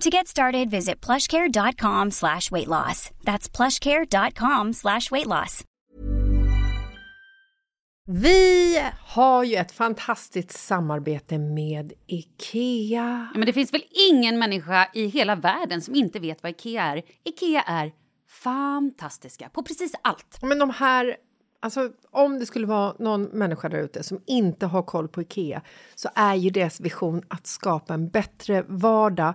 To get started, visit plushcare.com slash weight loss. That's plushcare.com slash weight loss. Vi har ju ett fantastiskt samarbete med IKEA. Ja, men det finns väl ingen människa i hela världen som inte vet vad Ikea är. Ikea är fantastiska på precis allt. Men de här, alltså om det skulle vara någon människa där ute som inte har koll på IKEA så är ju deras vision att skapa en bättre vardag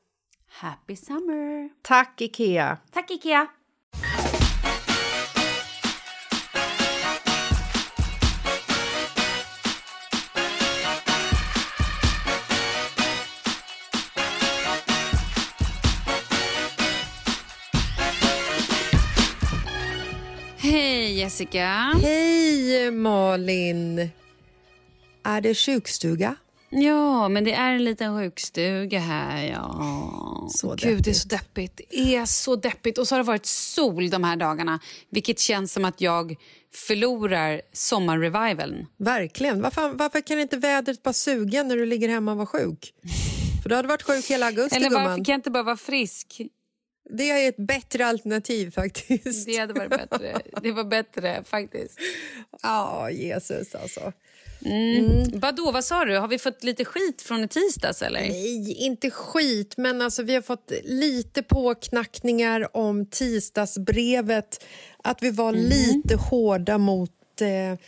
Happy summer! Tack, Ikea! Tack Ikea! Hej Jessica! Hej, Malin! Är det sjukstuga? Ja, men det är en liten sjukstuga här. Ja. Så Gud, det är så deppigt. Det är så deppigt. Och så har det varit sol de här dagarna, vilket känns som att jag förlorar sommarrevivalen. Verkligen. Varför, varför kan inte vädret bara suga när du ligger hemma och var sjuk? För du hade varit sjuk hela augusti, Eller varför gumman. kan jag inte bara vara frisk? Det är ett bättre alternativ faktiskt. Det hade varit bättre. Det var bättre, faktiskt. Ja, Jesus alltså. Vadå, vad sa du? Har vi fått lite skit från i tisdags, eller? Nej, inte skit, men alltså, vi har fått lite påknackningar om tisdagsbrevet. Att vi var lite hårda mot eh,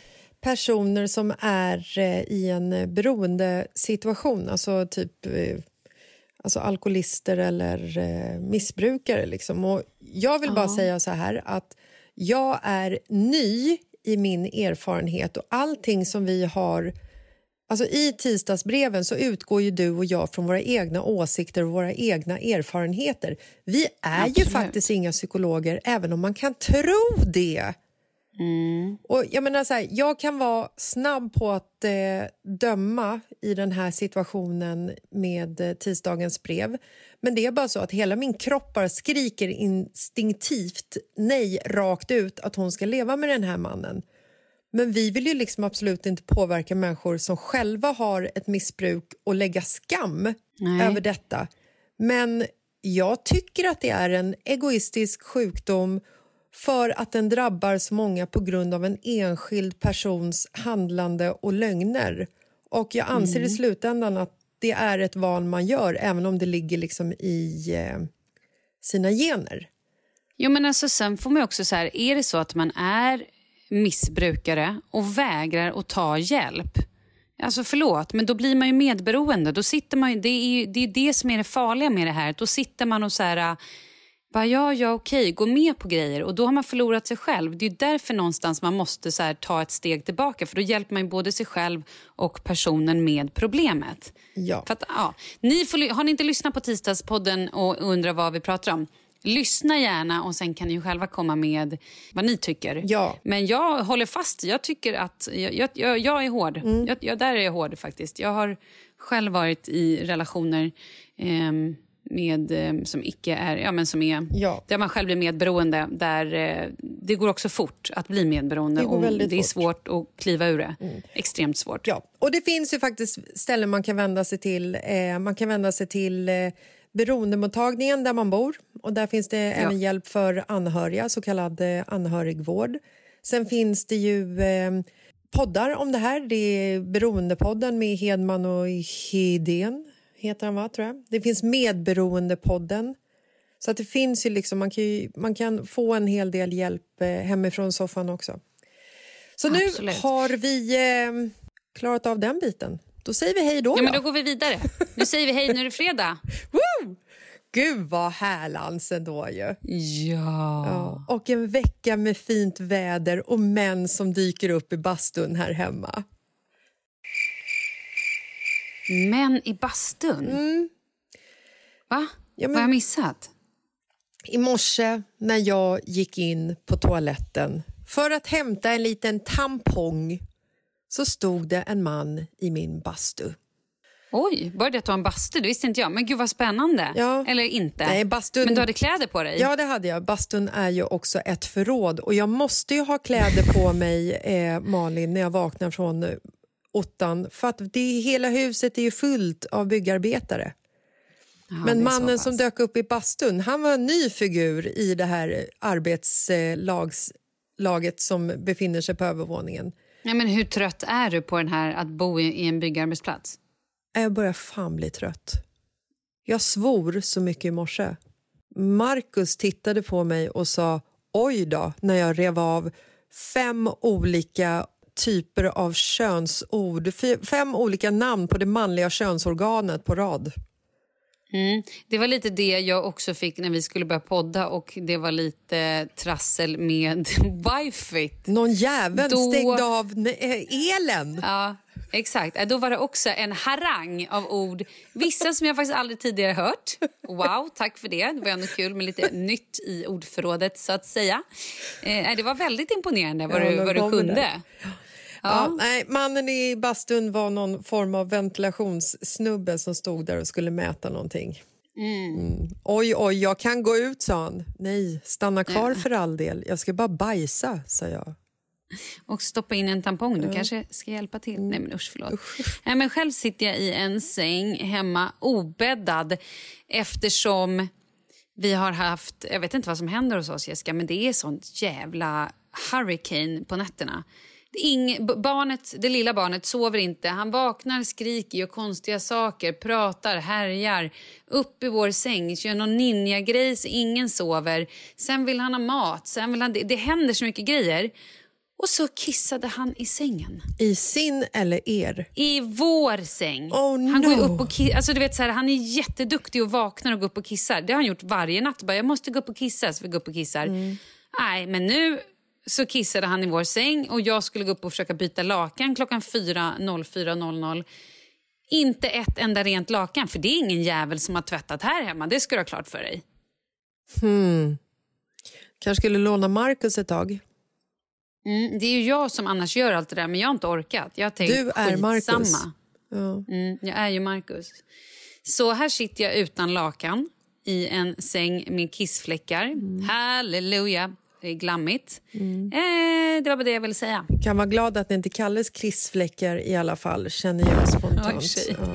personer som är eh, i en beroendesituation. Alltså typ eh, alltså alkoholister eller eh, missbrukare. Liksom. Och jag vill bara säga så här att jag är ny i min erfarenhet och allting som vi har Alltså I tisdagsbreven så utgår ju du och jag från våra egna åsikter och våra egna erfarenheter. Vi är ju Absolut. faktiskt inga psykologer, även om man kan tro det. Och jag, menar så här, jag kan vara snabb på att eh, döma i den här situationen med eh, tisdagens brev. Men det är bara så att hela min kropp bara skriker instinktivt nej rakt ut att hon ska leva med den här mannen. Men vi vill ju liksom absolut inte påverka människor som själva har ett missbruk och lägga skam Nej. över detta. Men jag tycker att det är en egoistisk sjukdom för att den drabbar så många på grund av en enskild persons handlande och lögner. Och jag anser i slutändan att det är ett val man gör även om det ligger liksom i eh, sina gener. Jo, men alltså, sen får man också så här, är det så att man är missbrukare och vägrar att ta hjälp. Alltså förlåt, men då blir man ju medberoende. Då sitter man ju, det, är ju, det är det som är det farliga med det här. Då sitter man och så här, bara ja, ja, okej, gå med på grejer och då har man förlorat sig själv. Det är därför någonstans man måste så här, ta ett steg tillbaka för då hjälper man både sig själv och personen med problemet. Ja. Att, ja, ni får, har ni inte lyssnat på tisdagspodden och undrar vad vi pratar om? Lyssna gärna och sen kan ni själva komma med vad ni tycker. Ja. Men jag håller fast. Jag tycker att jag, jag, jag, är hård. Mm. Jag, jag, där är jag hård faktiskt. Jag har själv varit i relationer ehm, med, ehm, som icke är, ja men som är, Ja. där man själv blir medberoende. Där eh, det går också fort att bli medberoende. Det går och väldigt det är fort. Mm. svårt att kliva ur det. Extremt svårt. Ja, och det finns ju faktiskt ställen man kan vända sig till. Eh, man kan vända sig till eh, beroendemottagningen där man bor. Och Där finns det även hjälp för anhöriga, så kallad eh, anhörigvård. Sen finns det ju eh, poddar om det här. Det är Beroendepodden med Hedman och Hedén, heter han va, tror jag. Det finns Medberoendepodden. Så att det finns ju liksom, man kan, ju, man kan få en hel del hjälp eh, hemifrån soffan också. Så nu Absolut. har vi eh, klarat av den biten. Då säger vi hej då. Ja, men då. då går vi vidare. Nu säger vi hej, nu är det fredag. Woo! Gud vad härlans ändå ju. Ja. Ja. Och en vecka med fint väder och män som dyker upp i bastun här hemma. Män i bastun? Va? Mm. Ja, men- Vad har jag missat? I morse när jag gick in på toaletten för att hämta en liten tampong så stod det en man i min bastu. Oj, var det att du har en bastu? Det visste inte jag. Men gud vad spännande. Ja. Eller inte. Nej, bastun- Men du hade kläder på dig? Ja, det hade jag. Bastun är ju också ett förråd och jag måste ju ha kläder på mig, eh, Malin, när jag vaknar från ottan för att det, hela huset är ju fullt av byggarbetare. Det Men mannen som dök upp i bastun, han var en ny figur i det här arbetslaget som befinner sig på övervåningen. Nej, men hur trött är du på den här att bo i, i en byggarbetsplats? Jag börjar fan bli trött. Jag svor så mycket i morse. Marcus tittade på mig och sa oj då när jag rev av fem olika typer av könsord, fem olika namn på det manliga könsorganet på rad. Mm. Det var lite det jag också fick när vi skulle börja podda och det var lite trassel med wifit. Någon jävel Då- stängde av eh, elen. Ja, exakt. Äh, Då var det också en harang av ord. Vissa som jag faktiskt aldrig tidigare hört. Wow, tack för det. Det var ändå kul med lite nytt i ordförrådet så att säga. Eh, nej, det var väldigt imponerande vad Ja, du, vad du kunde. där. Ja, nej, mannen i bastun var någon form av ventilationssnubbe som stod där och skulle mäta någonting. Mm. Oj, oj, jag kan gå ut, sa han. Nej, stanna kvar för all del. Jag ska bara bajsa, sa jag. Och stoppa in en tampong. Du kanske ska hjälpa till. Nej, men usch, förlåt. Nej, men själv sitter jag i en säng hemma obäddad eftersom vi har haft... Jag vet inte vad som händer hos oss, Jessica, men det är sånt jävla hurricane på nätterna. Ing, barnet, det lilla barnet sover inte. Han vaknar, skriker, gör konstiga saker, pratar, härjar. Upp i vår säng, gör någon ninja-grej så ingen sover. Sen vill han ha mat. Sen vill han, det, det händer så mycket grejer. Och så kissade han i sängen. I sin eller er? I vår säng. Oh, han går no. upp och ki- alltså, du vet, så här, Han är jätteduktig och vaknar och går upp och kissar. Det har han gjort varje natt. Bara, jag måste gå upp och kissa, så vi går upp och kissar. Mm. Nej, men nu så kissade han i vår säng och jag skulle gå upp och försöka byta lakan klockan 4.04.00. Inte ett enda rent lakan, för det är ingen jävel som har tvättat här hemma. Det ska du ha klart för dig. Hmm. Kanske skulle låna Marcus ett tag. Mm, det är ju jag som annars gör allt det där, men jag har inte orkat. Jag har tänkt, Du är Marcus. skitsamma. Mm, jag är ju Marcus. Så här sitter jag utan lakan i en säng med kissfläckar. Mm. Halleluja! Det är glammigt. Eh, det var bara det jag ville säga. Kan vara glad att det inte kallas kissfläckar i alla fall, känner jag spontant. Oj. Ja.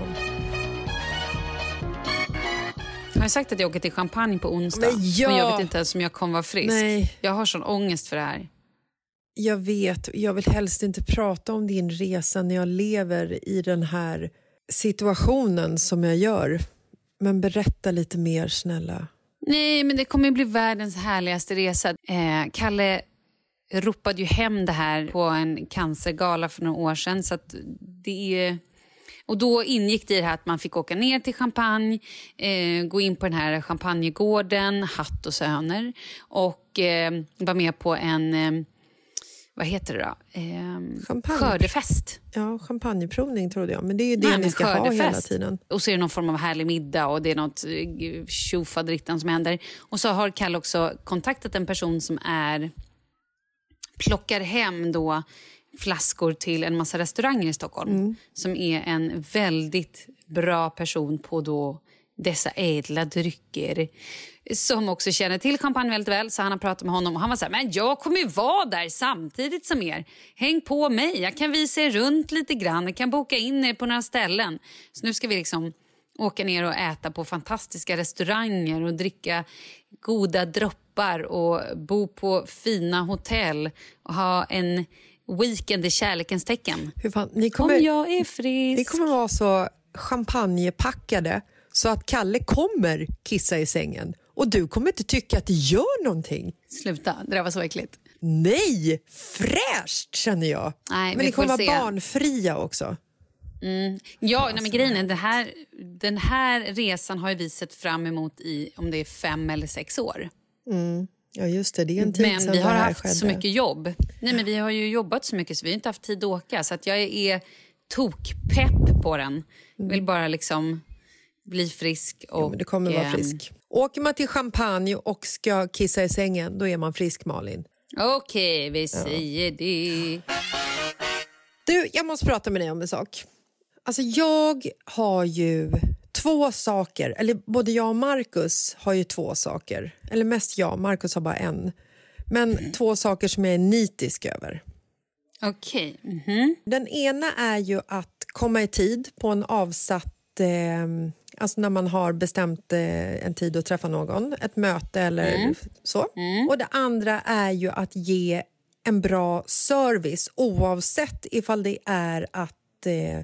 Jag har sagt att jag åker till Champagne på onsdag. Men ja. Men jag vet inte ens om jag kommer vara frisk. Nej. Jag har sån ångest för det här. Jag vet, jag vill helst inte prata om din resa när jag lever i den här situationen som jag gör. Men berätta lite mer, snälla. Nej, men det kommer att bli världens härligaste resa. Eh, Kalle ropade ju hem det här på en cancergala för några år sedan. Så att det är... Och då ingick det i det här att man fick åka ner till Champagne, eh, gå in på den här champagnegården, Hatt och Söner och eh, vara med på en, eh, vad heter det då? Eh, Champagne. skördefest. Ja, champagneprovning trodde jag, men det är ju det Nej, ni ska ha hela tiden. Och så är det någon form av härlig middag och det är något eh, tjofaderittan som händer. Och så har Kalle också kontaktat en person som är plockar hem då flaskor till en massa restauranger i Stockholm. Mm. Som är en väldigt bra person på då dessa ädla drycker. Som också känner till champagne väldigt väl. Så han har pratat med honom och han var så här, men jag kommer ju vara där samtidigt som er. Häng på mig, jag kan visa er runt lite grann. Jag kan boka in er på några ställen. Så nu ska vi liksom åka ner och äta på fantastiska restauranger och dricka goda droppar och bo på fina hotell och ha en weekend i kärlekens tecken. Fan, ni Om kommer, jag är frisk. ni kommer vara så champagnepackade så att Kalle kommer kissa i sängen och du kommer inte tycka att det gör någonting. Sluta, det där var så äckligt. Nej, fräscht känner jag. Nej, men ni kommer vara se. barnfria också. Ja, nej, men grejen är, det här, den här resan har vi sett fram emot i om det är fem eller sex år. Ja, just det. Det är en tid Men vi har haft skedde. så mycket jobb. Nej, men vi har ju jobbat så mycket så vi har inte haft tid att åka. Så att jag är tokpepp på den. Vill bara liksom bli frisk. Och, Jo, du kommer vara ehm, frisk. Åker man till champagne och ska kissa i sängen, då är man frisk, Malin. Okej, vi säger det. Du, jag måste prata med dig om en sak. Alltså, jag har ju två saker, eller både jag och Marcus har ju två saker. Eller mest jag, Marcus har bara en. Men två saker som jag är nitisk över. Okej. mhm. Den ena är ju att komma i tid på en avsatt... Eh, alltså när man har bestämt eh, en tid att träffa någon, ett möte eller så. Och det andra är ju att ge en bra service oavsett ifall det är att eh,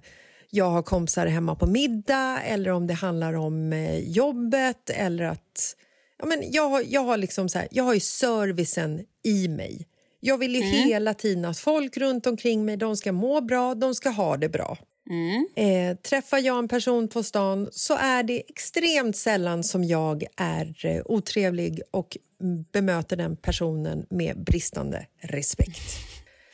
jag har kompisar hemma på middag eller om det handlar om eh, jobbet eller att... Ja, men jag, har- jag, har liksom så här, jag har ju servicen i mig. Jag vill ju hela tiden att folk runt omkring mig de ska må bra, de ska ha det bra. Eh, träffar jag en person på stan så är det extremt sällan som jag är eh, otrevlig och mm, bemöter den personen med bristande respekt.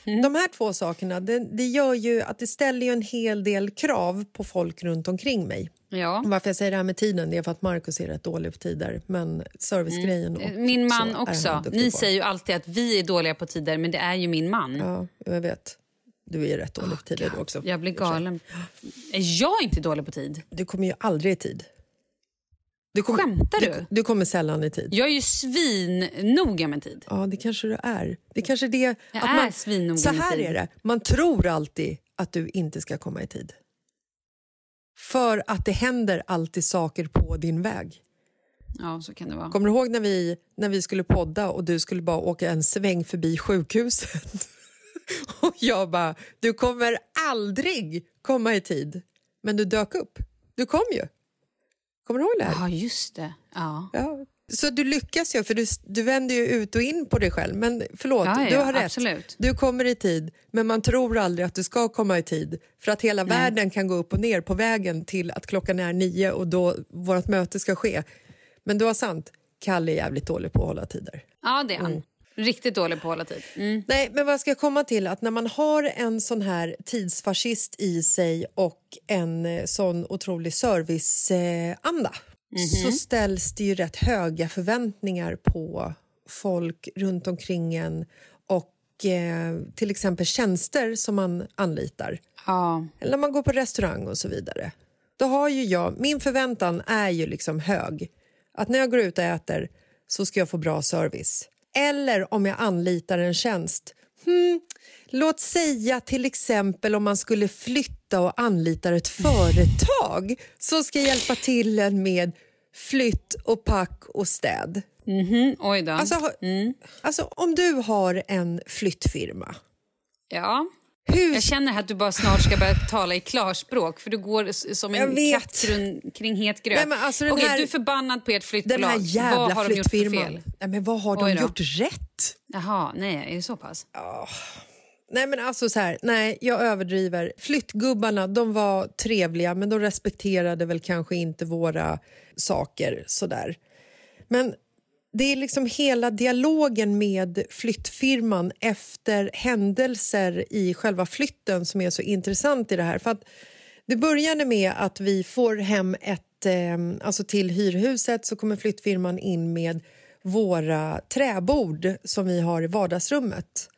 De här två sakerna det, det gör ju att det ställer ju en hel del krav på folk runt omkring mig. Ja. Varför jag säger det här med tiden det är för att Markus är rätt dålig på tider. Men servicegrejen och Min man också. Ni på. säger ju alltid att vi är dåliga på tider, men det är ju min man. Ja, jag vet. Du är rätt dålig på tider du också. Jag blir galen. Är jag inte dålig på tid? Du kommer ju aldrig i tid. Du kommer, Skämtar du? du? Du kommer sällan i tid. Jag är ju svinnoga med tid. Ja, det kanske du är. Det kanske det... Jag att är man, svinnoga Så här tid. är det. Man tror alltid att du inte ska komma i tid. För att det händer alltid saker på din väg. Ja, så kan det vara. Kommer du ihåg när vi, när vi skulle podda och du skulle bara åka en sväng förbi sjukhuset? Jag bara, du kommer aldrig komma i tid. Men du dök upp. Du kom ju. Kommer du ihåg det här? Ja, just det. Ja. Ja. Så du lyckas ju, för du, du vänder ju ut och in på dig själv. Men förlåt, Ja, ja, du har rätt. absolut. Du kommer i tid, men man tror aldrig att du ska komma i tid. För att hela världen kan gå upp och ner på vägen till att klockan är nio och då vårt möte ska ske. Men du har sant, Kalle är jävligt dålig på att hålla tider. ja, det är han. Mm. Riktigt dålig på att hålla tid. Mm. Nej, men vad ska jag komma till? Att när man har en sån här tidsfascist i sig och en eh, sån otrolig serviceanda så ställs det ju rätt höga förväntningar på folk runt omkring en och eh, till exempel tjänster som man anlitar. Ja. Eller när man går på restaurang och så vidare. Då har ju jag, min förväntan är ju liksom hög. Att när jag går ut och äter så ska jag få bra service. Eller om jag anlitar en tjänst. Hmm, låt säga till exempel om man skulle flytta och anlitar ett företag så ska hjälpa till en med flytt och pack och städ. Mhm, Oj då. Alltså, har- alltså om du har en flyttfirma, ja. Hur Jag känner att du bara snart ska börja tala i klarspråk för du går som en katt kring, het gröt. Nej, men alltså den Okej, här- du är förbannad på ert den flyttbolag. här jävla Vad har de gjort för fel? Nej, men vad har de gjort rätt? Jaha, nej, är det så pass? Nej, men alltså så här, nej, jag överdriver. Flyttgubbarna de var trevliga, men de respekterade väl kanske inte våra saker. sådär. Men det är liksom hela dialogen med flyttfirman efter händelser i själva flytten som är så intressant i det här. För att det började med att vi får hem ett... Eh, alltså till hyrhuset så kommer flyttfirman in med våra träbord som vi har i vardagsrummet.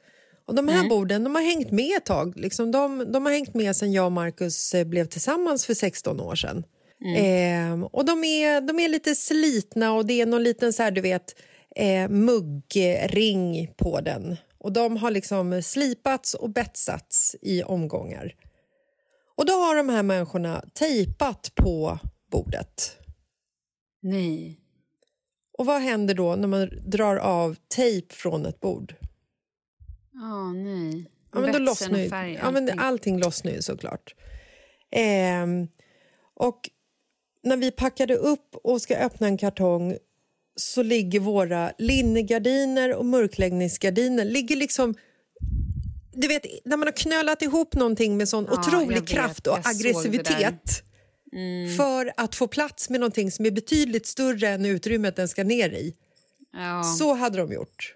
Och De här borden de har hängt med ett tag. Liksom de, de har hängt med sen jag och Marcus eh, blev tillsammans för 16 år sedan. Ehm, och de är, de är lite slitna och det är någon liten så här, du vet, eh, muggring på den. Och De har liksom slipats och betsats i omgångar. Och Då har de här människorna tejpat på bordet. Nej. Och Vad händer då när man drar av tejp från ett bord? Åh, nej. Ja, men då lossnar ju, färg, ja, men allting. allting lossnar ju såklart. Ehm, och när vi packade upp och ska öppna en kartong så ligger våra linnegardiner och mörkläggningsgardiner ligger liksom... Du vet, när man har knölat ihop någonting med sån Ja, jag otrolig kraft och där. Mm. aggressivitet för att få plats med någonting som är betydligt större än utrymmet den ska ner i. Ja. Så hade de gjort.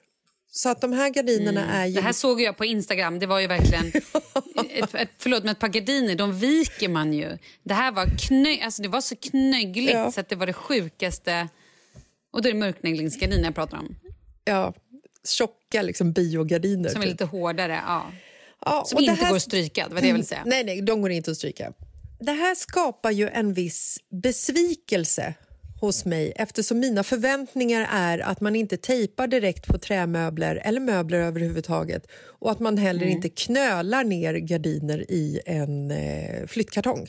Så att de här gardinerna är ju... Det här såg jag på Instagram. Det var ju verkligen... ett, ett, förlåt, men ett par gardiner, de viker man ju. Det här var, knö, alltså det var så knöggligt Ja. så att det var det sjukaste. Och då är det mörkläggningsgardiner jag pratar om. ja, tjocka liksom biogardiner. Som är typ. lite hårdare. Ja. ja, Som inte här- går att stryka. Det var det jag ville säga. Nej, nej, de går inte att stryka. Det här skapar ju en viss besvikelse hos mig eftersom mina förväntningar är att man inte tejpar direkt på trämöbler eller möbler överhuvudtaget och att man heller inte knölar ner gardiner i en eh, flyttkartong.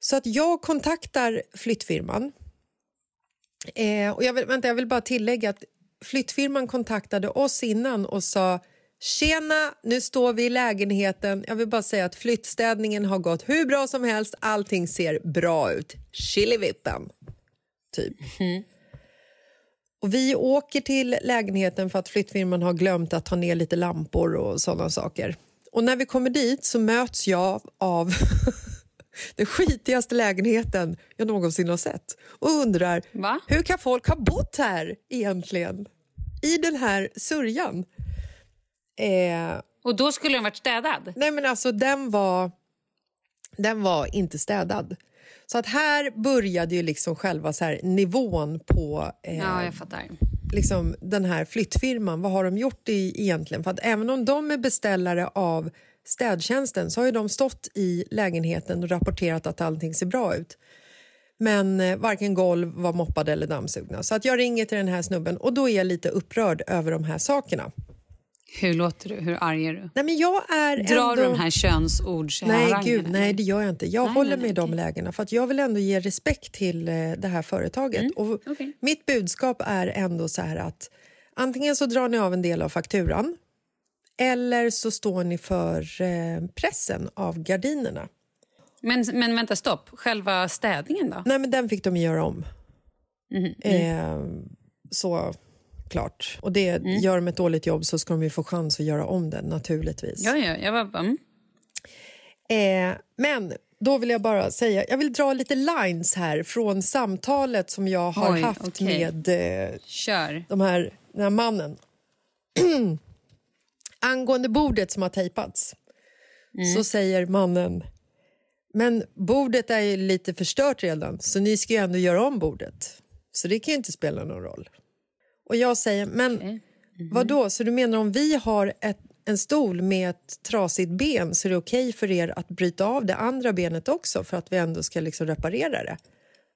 Så att jag kontaktar flyttfirman. Eh, och jag, vill, vänta, jag vill bara tillägga att flyttfirman kontaktade oss innan och sa Tjena, nu står vi i lägenheten. Jag vill bara säga att flyttstädningen har gått hur bra som helst. Allting ser bra ut. Chilivippen, typ. Och vi åker till lägenheten för att flyttfirman har glömt att ta ner lite lampor och sådana saker. Och när vi kommer dit så möts jag av den skitigaste lägenheten jag någonsin har sett och undrar Va? hur kan folk ha bott här egentligen? I den här sörjan. Eh, Och då skulle den varit städad. nej men alltså den var, den var inte städad. Så att här började ju liksom själva så här nivån på eh, Ja, jag fattar. liksom den här flyttfirman. Vad har de gjort i, egentligen? För att även om de är beställare av städtjänsten så har ju de stått i lägenheten och rapporterat att allting ser bra ut. Men eh, varken golv var moppade eller dammsugna. Så att jag ringer till den här snubben och då är jag lite upprörd över de här sakerna. Hur låter du? Hur arg är du? Nej, men jag är Drar ändå... du den här könsords Nej, gud, nej, det gör jag inte. Jag Nej, håller nej, mig i de lägena för att jag vill ändå ge respekt till eh, det här företaget. och Mm, okej. Mitt budskap är ändå så här att antingen så drar ni av en del av fakturan eller så står ni för eh, pressen av gardinerna. Men, men vänta, stopp. Själva städningen då? Nej, men den fick de göra om. Mhm, Eh, så klart. Och det, Mm. gör de ett dåligt jobb så ska de ju få chans att göra om den naturligtvis. Ja, ja, jag var... Mm. Eh, men då vill jag bara säga, jag vill dra lite lines här från samtalet som jag har Oj, haft okej. med eh, Kör. de här, den här mannen. Angående bordet som har tejpats så säger mannen men bordet är ju lite förstört redan så ni ska ju ändå göra om bordet. Så det kan ju inte spela någon roll. Och jag säger men Okej. Mm. Vad då? Så du menar om vi har ett, en stol med ett trasigt ben så är det okej för er att bryta av det andra benet också för att vi ändå ska liksom reparera det?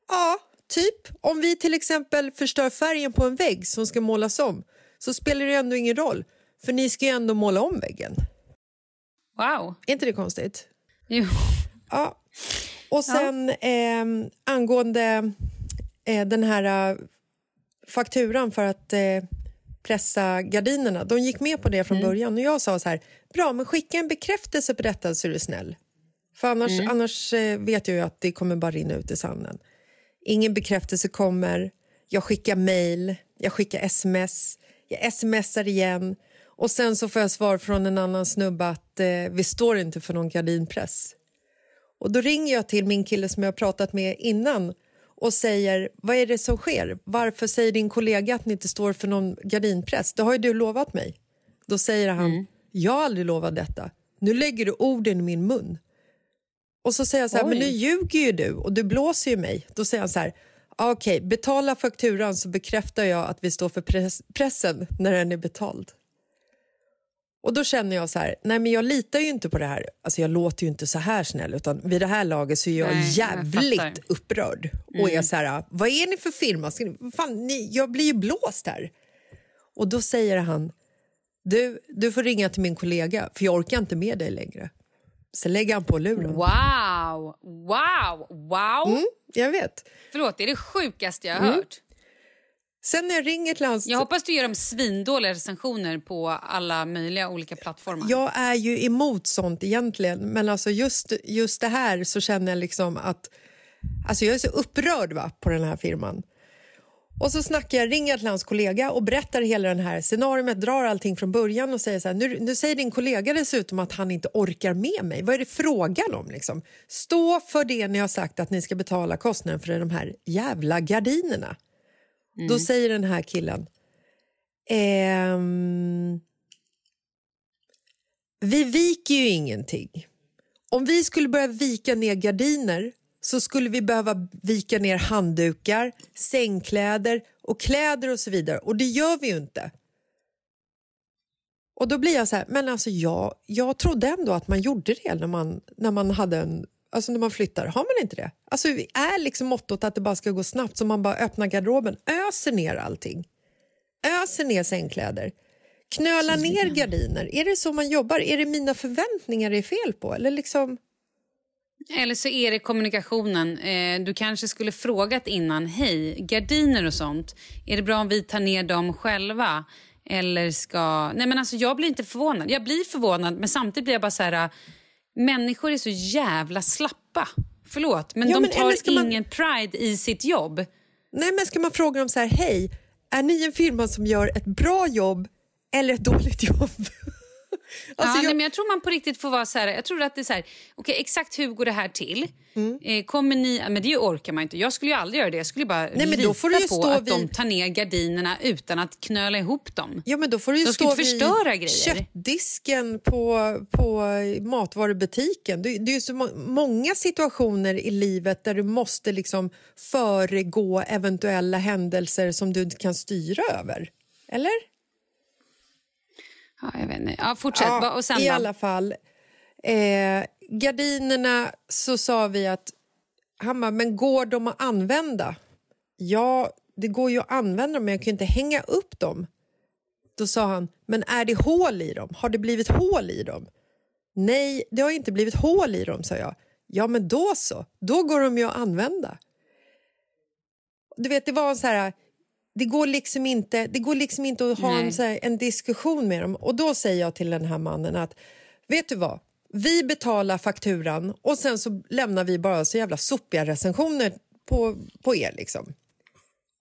Ja, typ. Om vi till exempel förstör färgen på en vägg som ska målas om så spelar det ändå ingen roll för ni ska ju ändå måla om väggen. Wow. Är inte det konstigt? Jo. Ja. Och sen ja. eh, angående eh, den här fakturan för att eh, pressa gardinerna. De gick med på det från mm. början och jag sa så här, bra men skicka en bekräftelse på detta så är du snäll. För annars, mm. annars eh, vet jag ju att det kommer bara rinna ut i sanden. Ingen bekräftelse kommer, jag skickar mail, jag skickar sms, jag smsar igen och sen så får jag svar från en annan snubbe att eh, vi står inte för någon gardinpress. Och då ringer jag till min kille som jag pratat med innan och säger vad är det som sker? Varför säger din kollega att ni inte står för någon gardinpress? Det har ju du lovat mig. Då säger han, mm. jag har aldrig lovat detta. Nu lägger du orden i min mun. Och så säger jag så här, Oj. men nu ljuger ju du och du blåser ju mig. Då säger han så här, okej, okay, betala fakturan så bekräftar jag att vi står för press pressen när den är betald. Och då känner jag så här, nej men jag litar ju inte på det här. Alltså jag låter ju inte så här snäll utan vid det här laget så är jag nej, jävligt jag upprörd. Mm. Och är så här, vad är ni för firma? Fan, ni, jag blir ju blåst här. Och då säger han, du, du får ringa till min kollega för jag orkar inte med dig längre. Sen lägger han på luren. Wow! Wow! Wow! Mm, jag vet. Förlåt, det är det sjukaste jag har mm. hört. Sen när jag ringer till hans... Jag hoppas du ger dem svindåliga recensioner på alla möjliga olika plattformar. Jag är ju emot sånt egentligen, men alltså just, just det här så känner jag liksom att... Alltså jag är så upprörd va, på den här firman. Och så snackar jag, ringer till hans kollega och berättar hela den här scenariot, drar allting från början och säger så här, nu, nu säger din kollega dessutom att han inte orkar med mig. Vad är det frågan om liksom? Stå för det ni har sagt att ni ska betala kostnaden för de här jävla gardinerna. Mm. Då säger den här killen... Ehm, vi viker ju ingenting. Om vi skulle börja vika ner gardiner så skulle vi behöva vika ner handdukar, sängkläder och kläder och så vidare. Och det gör vi ju inte. Och då blir jag så här, men alltså jag, jag trodde ändå att man gjorde det när man, när man hade en Alltså när man flyttar, har man inte det? Alltså är liksom mottot att det bara ska gå snabbt så man bara öppnar garderoben, öser ner allting. Öser ner sängkläder. Knöla ner gardiner. Är det så man jobbar? Är det mina förväntningar det är fel på? Eller liksom... Eller så är det kommunikationen. Eh, du kanske skulle frågat innan. Hej, gardiner och sånt. Är det bra om vi tar ner dem själva? Eller ska... Nej men alltså jag blir inte förvånad. Jag blir förvånad men samtidigt blir jag bara så här Människor är så jävla slappa. Förlåt, men ja, de men tar man... ingen pride i sitt jobb. Nej, men ska man fråga dem så här, hej, är ni en firma som gör ett bra jobb eller ett dåligt jobb? Alltså ja, jag... Nej, men jag tror man på riktigt får vara så här, jag tror att det är så här, okay, exakt hur går det här till? Mm. Eh, kommer ni, men det orkar man inte. Jag skulle ju aldrig göra det. Jag skulle bara nej, men lita på att vid... de tar ner gardinerna utan att knöla ihop dem. Ja, men då får du ju de stå förstöra grejer. köttdisken på, på matvarubutiken. Det, det är så må många situationer i livet där du måste liksom föregå eventuella händelser som du inte kan styra över. Eller? Ja, jag vet inte. Ja, fortsätt. Ja, och sen I då? alla fall. Eh, gardinerna så sa vi att han bara, men går de att använda? Ja, det går ju att använda dem, men jag kan inte hänga upp dem. Då sa han, men är det hål i dem? Har det blivit hål i dem? Nej, det har inte blivit hål i dem, sa jag. Ja, men då så. Då går de ju att använda. Du vet, det var så här det går liksom inte, det går liksom inte att ha en, här, en, diskussion med dem. Och Då säger jag till den här mannen att vet du vad, vi betalar fakturan och sen så lämnar vi bara så jävla sopiga recensioner på, på er. Liksom.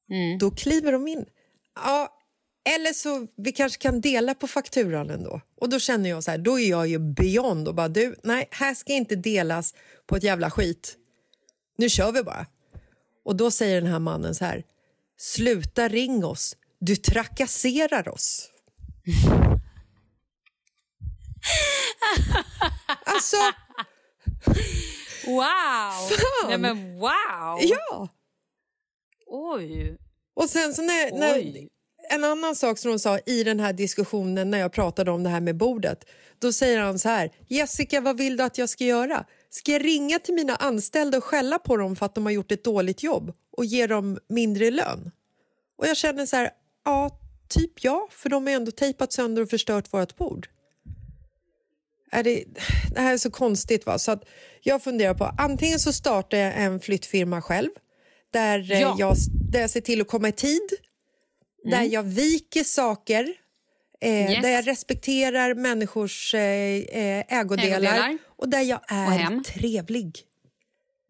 Mm. Då kliver de in. Ja, eller så vi kanske kan dela på fakturan ändå. Och då känner jag så här, då är jag ju beyond och bara du, nej, här ska inte delas på ett jävla skit. Nu kör vi bara. Och då säger den här mannen så här, Sluta ring oss. Du trakasserar oss. alltså... Wow! Fan. Nej, men wow! Ja. Oj. Och sen så när, när en annan sak som hon sa i den här diskussionen när jag pratade om det här med bordet. Då säger han så här, Jessica vad vill du att jag ska göra? Ska jag ringa till mina anställda och skälla på dem för att de har gjort ett dåligt jobb och ge dem mindre lön? Och jag känner så här, ja, typ ja, för de har ändå tejpat sönder och förstört vårt bord. Är det, det här är så konstigt. Va? Så att jag funderar på antingen så startar jag en flyttfirma själv där, eh, Ja. jag, där jag ser till att komma i tid, där jag viker saker eh, Yes. där jag respekterar människors eh, eh, ägodelar, Ägodelar. och där jag är hem. trevlig.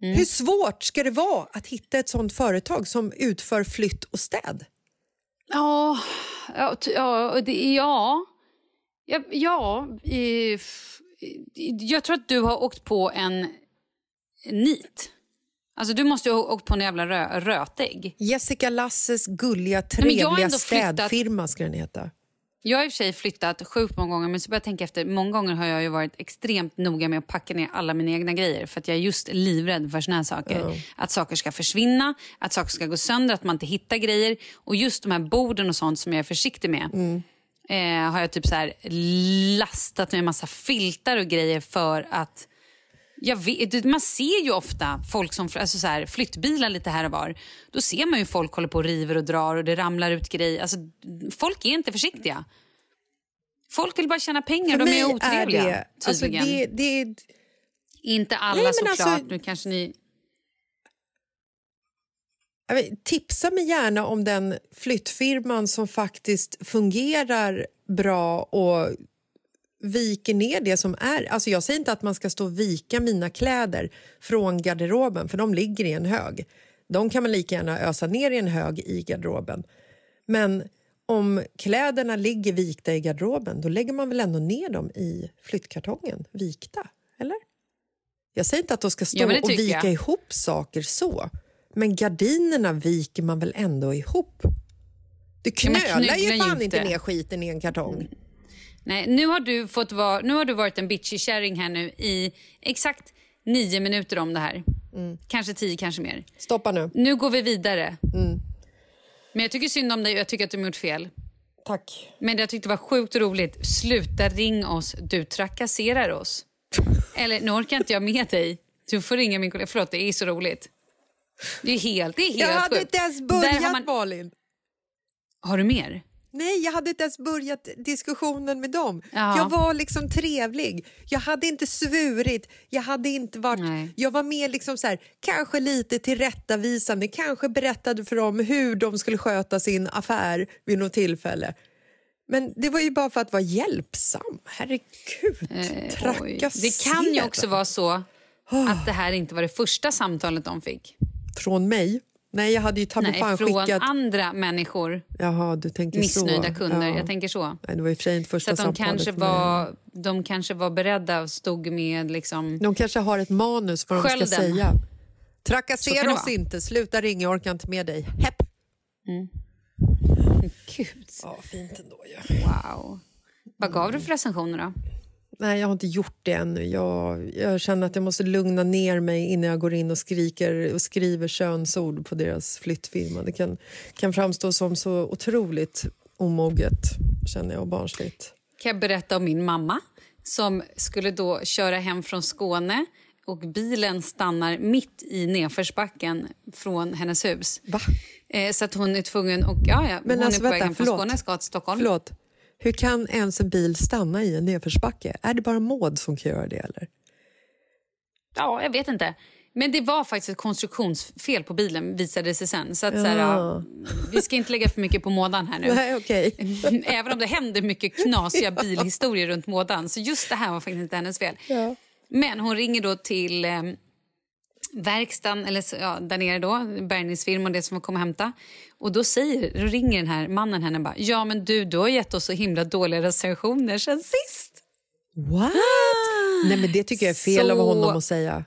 Hur svårt ska det vara att hitta ett sånt företag som utför flytt och städ? Ja, ja, ja, ja. ja, jag tror att du har åkt på en nit. Alltså du måste ju ha åkt på en jävla rö, rötägg. Jessica Lasses gulliga, trevliga flyttat- städfirma ska den heta. Jag har i och för sig flyttat sjukt många gånger men så börjar jag tänka efter. Många gånger har jag ju varit extremt noga med att packa ner alla mina egna grejer för att jag är just livrädd för såna här saker. Att saker ska försvinna, att saker ska gå sönder, att man inte hittar grejer. Och just de här borden och sånt som jag är försiktig med eh, har jag typ så här lastat med en massa filtar och grejer för att vet, man ser ju ofta folk som alltså så här, flyttbilar lite här och var. Då ser man ju folk håller på och river och drar och det ramlar ut grejer. Alltså, folk är inte försiktiga. Folk vill bara tjäna pengar. För De är otrevliga, det, alltså tydligen. det, det, Inte alla Nej, såklart. alltså- nu kanske ni... Vet, tipsa mig gärna om den flyttfirman som faktiskt fungerar bra och viker ner det som är... Alltså jag säger inte att man ska stå och vika mina kläder från garderoben för de ligger i en hög. De kan man lika gärna ösa ner i en hög i garderoben. Men om kläderna ligger vikta i garderoben då lägger man väl ändå ner dem i flyttkartongen, vikta? Eller? Jag säger inte att de ska stå Ja, och vika jag. ihop saker så. Men gardinerna viker man väl ändå ihop? Du knölar ju fan inte inte. ner skiten i en kartong. Nej, nu har du fått vara, nu har du varit en bitchig kärring här nu i exakt nio minuter om det här. Mm. Kanske tio, kanske mer. Stoppa nu. Nu går vi vidare. Mm. Men jag tycker synd om dig och jag tycker att du har gjort fel. Tack. Men jag tyckte det var sjukt roligt. Sluta ring oss, du trakasserar oss. Eller nu orkar inte jag med dig. Du får ringa min kollega. Förlåt, det är så roligt. Det är helt, det är helt Jag hade sjukt. inte ens Där börjat, har man- Malin. Har du mer? Nej, jag hade inte ens börjat diskussionen med dem. Ja. Jag var liksom trevlig. Jag hade inte svurit. Jag hade inte varit... Nej. Jag var mer liksom så här, kanske lite tillrättavisande. Kanske berättade för dem hur de skulle sköta sin affär vid något tillfälle. Men det var ju bara för att vara hjälpsam. Herregud. Eh. Det kan ju också vara så att det här inte var det första samtalet de fick. Från mig? Nej, jag hade ju Nej, fan från skickat... andra människor. Jaha, du tänker Missnöjda så. kunder. Ja. Jag tänker så. Nej, det var och för inte Så första att de kanske, för var, de kanske var beredda och stod med liksom... De kanske har ett manus vad de ska säga. Så Trakassera oss inte, sluta ringa, jag orkar inte med dig. Hepp! Gud, Ja, fint ändå ju. wow. Vad gav du för recensioner då? Nej, jag har inte gjort det ännu. Jag, jag känner att jag måste lugna ner mig innan jag går in och skriker och skriver könsord på deras flyttfirma. Det kan, kan framstå som så otroligt omoget, känner jag, och barnsligt. kan jag berätta om min mamma som skulle då köra hem från Skåne och bilen stannar mitt i nedförsbacken från hennes hus. Va? Eh, så att hon är tvungen... Och, ja, ja, Men hon alltså, är på väg vänta, från. Skåne ska till Stockholm. Förlåt. Hur kan ens en bil stanna i en nedförsbacke? Är det bara Maud som kan göra det? eller? Ja, jag vet inte. Men det var faktiskt ett konstruktionsfel på bilen visade det sig sen. Så att, så här, Ja. ja, vi ska inte lägga för mycket på mådan här nu. Nej, okej. Även om det händer mycket knasiga bilhistorier runt mådan. Så just det här var faktiskt inte hennes fel. Ja. Men hon ringer då till eh, verkstaden, eller ja, där nere då, bärgningsfirman, det som var komma och hämta. Och då, säger, då ringer den här mannen henne bara, ja men du, du har gett oss så himla dåliga recensioner sen sist. What? Nej, men det tycker jag är fel av Så- honom att säga.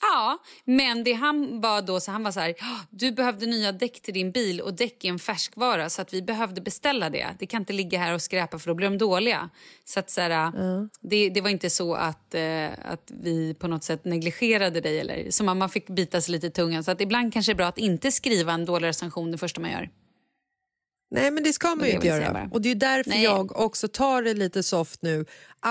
Ja, men det han var då så han var så här, "Ah, du behövde nya däck till din bil och däck är en färskvara så att vi behövde beställa det. Det kan inte ligga här och skräpa för då blir de dåliga. Så att så här, det, det var inte så att, eh, att vi på något sätt negligerade dig eller så mamma fick bita sig lite i tungan. Så att ibland kanske det är bra att inte skriva en dålig recension det första man gör. Nej, men det ska man ju inte göra. Och det är därför Nej. jag också tar det lite soft nu,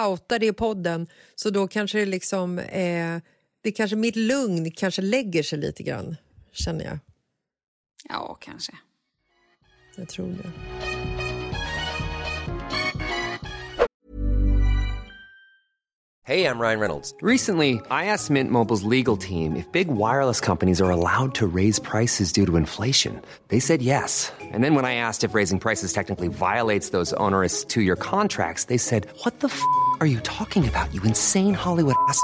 outar det i podden, så då kanske det liksom, eh, det kanske mitt lugn kanske lägger sig lite grann, känner jag. Ja, kanske. Jag tror det. Hey, I'm Ryan Reynolds. Recently, I asked Mint Mobile's legal team if big wireless companies are allowed to raise prices due to inflation. They said yes. And then when I asked if raising prices technically violates those onerous two year contracts, they said, What the f are you talking about, you insane Hollywood ass?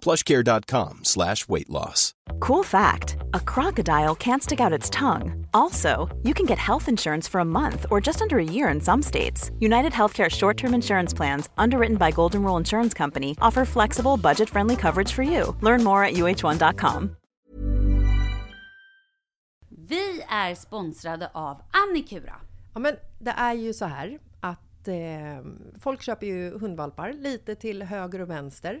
plushcare.com slash weight loss. Cool fact a crocodile can't stick out its tongue. Also, you can get health insurance for a month or just under a year in some states. United Healthcare short term insurance plans, underwritten by Golden Rule Insurance Company, offer flexible, budget friendly coverage for you. Learn more at uh1.com. Vi är sponsrade av Annikura. Ja, men det är ju så här att eh, folk köper ju hundvalpar lite till höger och vänster.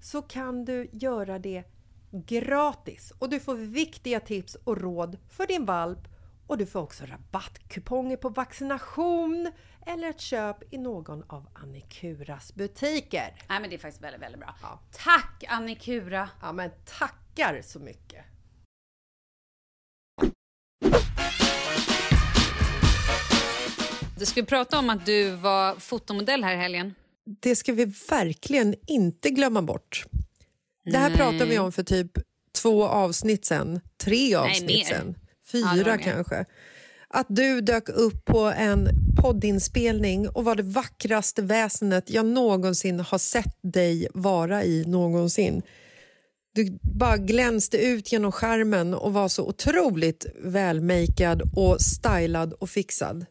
så kan du göra det gratis och du får viktiga tips och råd för din valp och du får också rabattkuponger på vaccination eller ett köp i någon av Annikuras butiker. Nej men det är faktiskt väldigt, väldigt bra. Ja. Tack Annikura! Ja men tackar så mycket! Du skulle prata om att du var fotomodell här i helgen. Det ska vi verkligen inte glömma bort. Det här Nej. pratade vi om för typ två avsnitt sen, tre avsnitt mer. sen, Ja, fyra mer. kanske. Att du dök upp på en poddinspelning och var det vackraste väsenet jag någonsin har sett dig vara i någonsin. Du bara glänste ut genom skärmen och var så otroligt välmakead och stylad och fixad.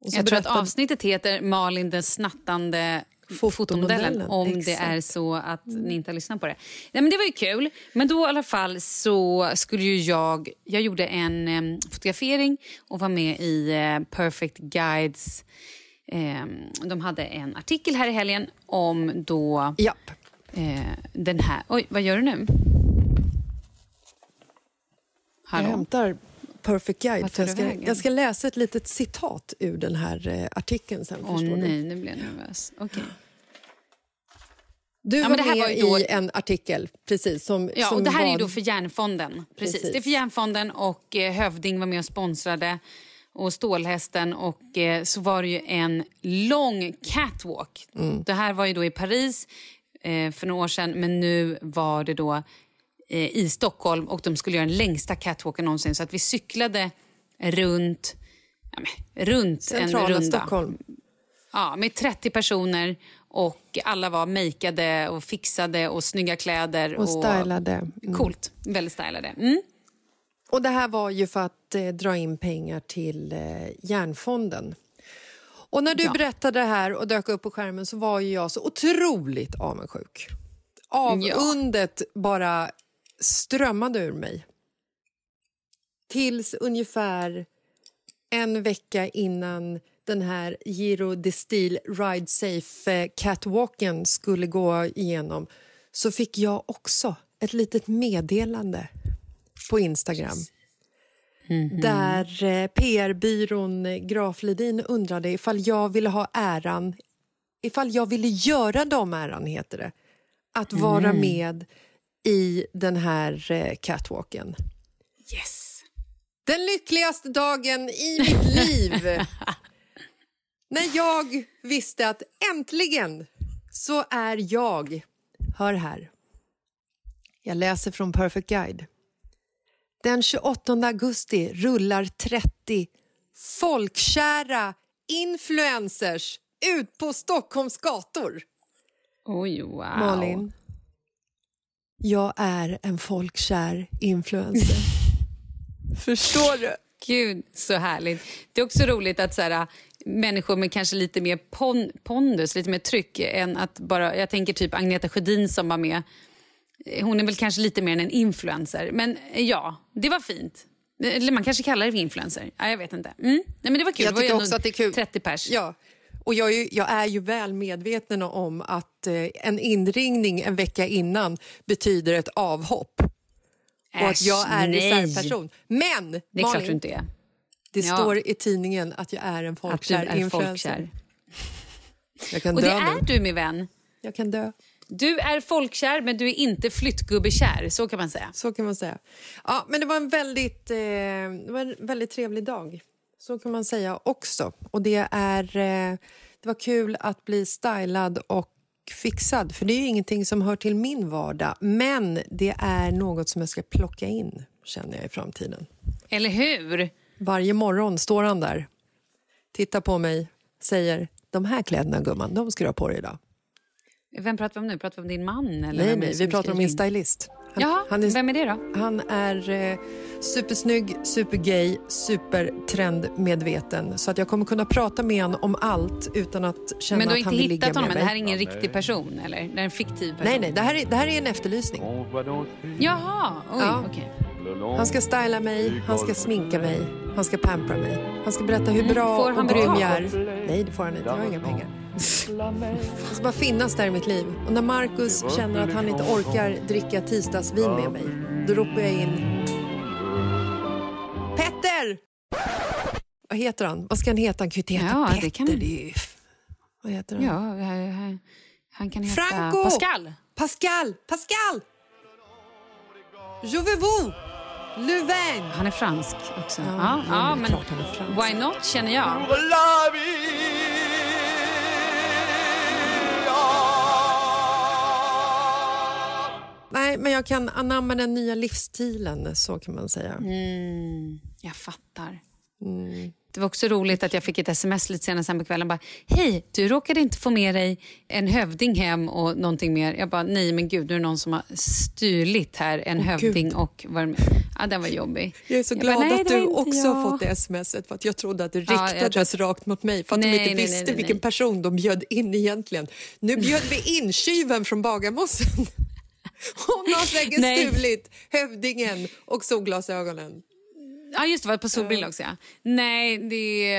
Jag tror att berättade- avsnittet heter Malin den snattande Fotomodellen. Om det exakt. är så att ni inte har lyssnat på det. Nej, men det var ju kul. Men då i alla fall så skulle ju jag... Jag gjorde en em, fotografering och var med i eh, Perfect Guides. em, de hade en artikel här i helgen om då Japp. eh, den här... Oj, vad gör du nu? Jag Hallå? hämtar Perfect Guide. För jag, ska, jag ska läsa ett litet citat ur den här eh, artikeln sen. Åh förstår nej, nu blir jag nervös. Okej. Du Ja, var det här med var ju då- i en artikel, precis. Som, Ja, som och det här är var... ju då för Järnfonden. Precis. Precis. Det är för Järnfonden och eh, Hövding var med och sponsrade och Stålhästen och eh, så var det ju en lång catwalk. Mm. Det här var ju då i Paris eh, för några år sedan men nu var det då i Stockholm och de skulle göra den längsta catwalken någonsin så att vi cyklade runt, ja, men, runt Centrala en runda. Stockholm. Ja, med 30 personer och alla var makeade och fixade och snygga kläder. Och stylade. Mm. Coolt. Väldigt stylade. Mm. Och det här var ju för att eh, dra in pengar till eh, Järnfonden. Och när du Ja. berättade det här och dök upp på skärmen så var ju jag så otroligt avundsjuk. Avundet bara strömmade ur mig. Tills ungefär en vecka innan den här Giro de Stil Ride Safe eh, catwalken skulle gå igenom så fick jag också ett litet meddelande på Instagram. Där eh, PR-byrån eh, Graf Ledin undrade ifall jag ville ha äran ifall jag ville göra dem äran, heter det. Att vara med i den här eh, catwalken. Yes. Den lyckligaste dagen i mitt liv. När jag visste att äntligen så är jag... Hör här. Jag läser från Perfect Guide. Den 28 augusti rullar 30 folkkära influencers ut på Stockholms gator. Oj, wow. Malin, jag är en folkkär influencer. Förstår du? Gud, så härligt. Det är också roligt att så här, människor med kanske lite mer pon pondus, lite mer tryck än att bara... Jag tänker typ Agneta Sjödin som var med. Hon är väl kanske lite mer än en influencer. Men ja, det var fint. Eller man kanske kallar det för influencer. Ja, jag vet inte. Mm. Nej, men det var kul. Jag det var tycker också att det är kul. 30 pers. Ja. Och jag är, ju, jag är ju väl medveten om att eh, en inringning en vecka innan betyder ett avhopp. och att jag är nej. reservperson. Men, Det är Malin, klart du inte är. det Ja. står i tidningen att jag är en Att du folkkär är influencer. folkkär. Jag kan Och det dö är nu. du, min vän. Jag kan dö. Du är folkkär, men du är inte flyttgubbekär. Så kan man säga. Så kan man säga. Ja, men det var en väldigt, eh, det var en väldigt trevlig dag. Så kan man säga också. Och det, är, eh, det var kul att bli stylad och fixad. För det är ju ingenting som hör till min vardag. Men det är något som jag ska plocka in, känner jag, i framtiden. Eller hur? Varje morgon står han där, tittar på mig, säger de här kläderna, gumman, de ska du ha på dig idag. Vem pratar vi om nu? Pratar vi om din man? Eller Nej, nej, vi pratar om min stylist. Han, Jaha, han är, vem är det då? Han är eh, supersnygg, supergay, supertrendmedveten. Så att jag kommer kunna prata med honom om allt utan att känna Men du har att han inte vill ligga hittat honom med än? Det här är mig. ingen riktig person? eller? Det är en fiktiv person? Nej, nej, det här är, det här är en efterlysning. Jaha, oj, Ja. okej. Han ska styla mig, han ska sminka mig, han ska pampra mig. Han ska berätta hur bra Mm, Får han och grym jag är. Nej, det får han inte. Jag har inga pengar. Han ska bara finnas där i mitt liv. Och när Markus känner att han inte orkar dricka tisdagsvin med mig, då ropar jag in Petter! Vad heter han? Vad ska han heta? Han kan ju inte heta Ja, Petter. det kan- Det är ju... Vad heter han? Ja, han kan heta Franco! Pascal. Pascal! Pascal! Le vin! Han är fransk också. Ja, Ja, ja, men men fransk. why not känner jag. Nej, men jag kan anamma den nya livsstilen, så kan man säga. Mm, jag fattar. Det var också roligt att jag fick ett sms lite senare sen på kvällen. Bara, Hej, du råkade inte få med dig en hövding hem och någonting mer. Jag bara, nej men gud, nu är det någon som har stulit här en hövding Gud. och var med. Ja, den var jobbig. Jag är så Jag glad bara, att du också jag. har fått det smset för att jag trodde att det Ja, riktades tror rakt mot mig för att de Nej, inte nej, visste nej, vilken person de bjöd in egentligen. Nu bjöd vi in tjuven från Bagarmossen. Hon har säkert Nej. stulit hövdingen och solglasögonen. Ja, just det, var på solbrillor också. Ja. Nej, det...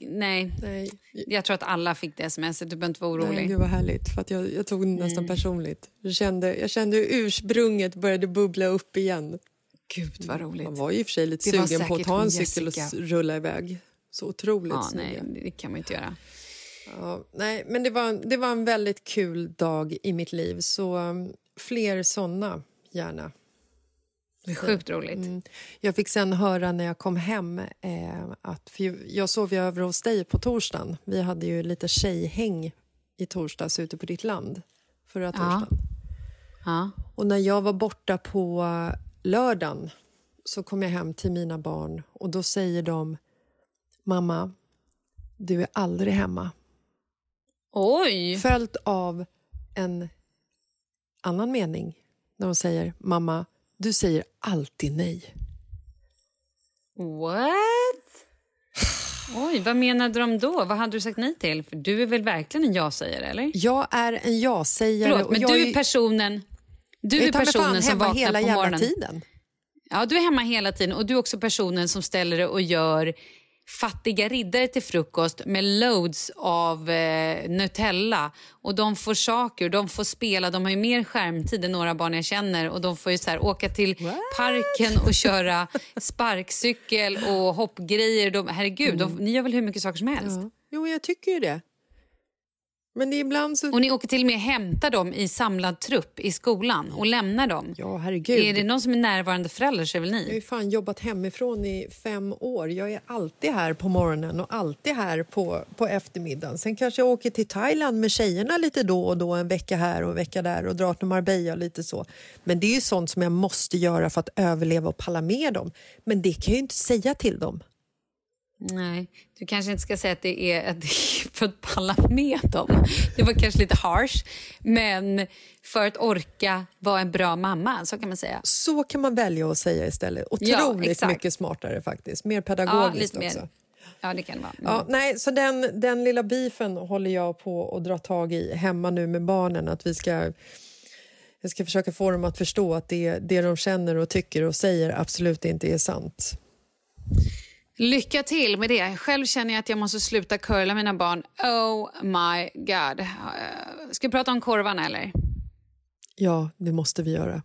Nej. Nej, Jag tror att alla fick det smset. Du behöver inte vara orolig. nej gud vad härligt. För att jag, jag tog det nästan Mm. personligt. Jag kände, jag kände hur ursprunget började bubbla upp igen. Gud, vad roligt. Man var ju i och för sig lite Det sugen på att ta en cykel och rulla iväg. Så otroligt Ja, nej, det kan man inte göra. Ja, nej, men det var, det var en väldigt kul dag i mitt liv. Så fler såna, gärna. Det är sjukt roligt. Mm. Jag fick sen höra när jag kom hem eh, att... För jag sov ju över hos dig på torsdagen. Vi hade ju lite tjejhäng i torsdags ute på ditt land förra torsdagen. Ja. Och när jag var borta på lördagen så kom jag hem till mina barn och då säger de Mamma, du är aldrig hemma. Oj! Följt av en annan mening när de säger Mamma, du säger alltid nej. What? Oj, vad menade de då? Vad hade du sagt nej till? För du är väl verkligen en ja-sägare, eller? Jag är en ja-sägare. Förlåt, men du är personen... Du är personen som vaknar hela på morgonen. tiden. Ja, du är hemma hela tiden och du är också personen som ställer dig och gör fattiga riddare till frukost med loads av eh, Nutella. Och De får saker, de får spela, de har ju mer skärmtid än några barn jag känner. Och De får ju så här, åka till parken och köra sparkcykel och hoppgrejer. De, herregud, de, ni gör väl hur mycket saker som helst? Ja. Jo, jag tycker ju det. Men det är ibland så... Och Ni åker till och med hämtar dem i samlad trupp i skolan och lämnar dem. Ja, herregud. Är det någon som är närvarande förälder så är väl Jag har ni? ju fan jobbat hemifrån i fem år. Jag är alltid här på morgonen och alltid här på, på eftermiddagen. Sen kanske jag åker till Thailand med tjejerna lite då och då, en vecka här och en vecka där och drar till Marbella och lite så. Men det är ju sånt som jag måste göra för att överleva och palla med dem. Men det kan jag ju inte säga till dem. Nej, du kanske inte ska säga att det är, att för att palla med dem. Det var kanske lite harsh. Men för att orka vara en bra mamma, så kan man säga. Så kan man välja att säga istället. Ja, Otroligt exakt. mycket smartare faktiskt. Mer Ja, pedagogiskt lite också. mer. Ja, det kan det vara. Mm. Ja, nej, så den, den lilla beefen håller jag på att dra tag i hemma nu med barnen. Att vi ska, jag ska försöka få dem att förstå att det, det de känner och tycker och säger absolut inte är sant. Lycka till med det. Själv känner jag att jag måste sluta curla mina barn. Oh my god. Eh, Ska vi prata om korvarna eller? Ja, det måste vi göra.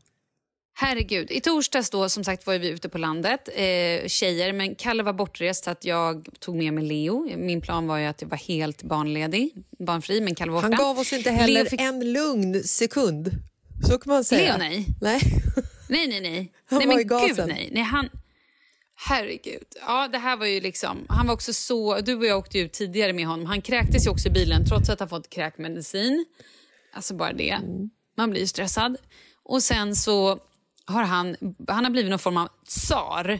Herregud. I torsdags då, som sagt var vi ute på landet, eh, tjejer, men Kalle var bortrest så att jag tog med mig Leo. Min plan var ju att jag var helt barnledig, barnfri, men Kalle var borta. Han gav oss inte heller fick- en lugn sekund. Så kan man säga. Leo, nej. Nej. Nej, nej, nej. Han nej var men i gasen. gud, nej. nej han... Herregud. Ja, det här var ju liksom... Han var också så... Du och jag åkte ut tidigare med honom. Han kräktes ju också i bilen trots att han fått kräkmedicin. Alltså bara det. Man blir ju stressad. Och sen så har han... Han har blivit någon form av tsar.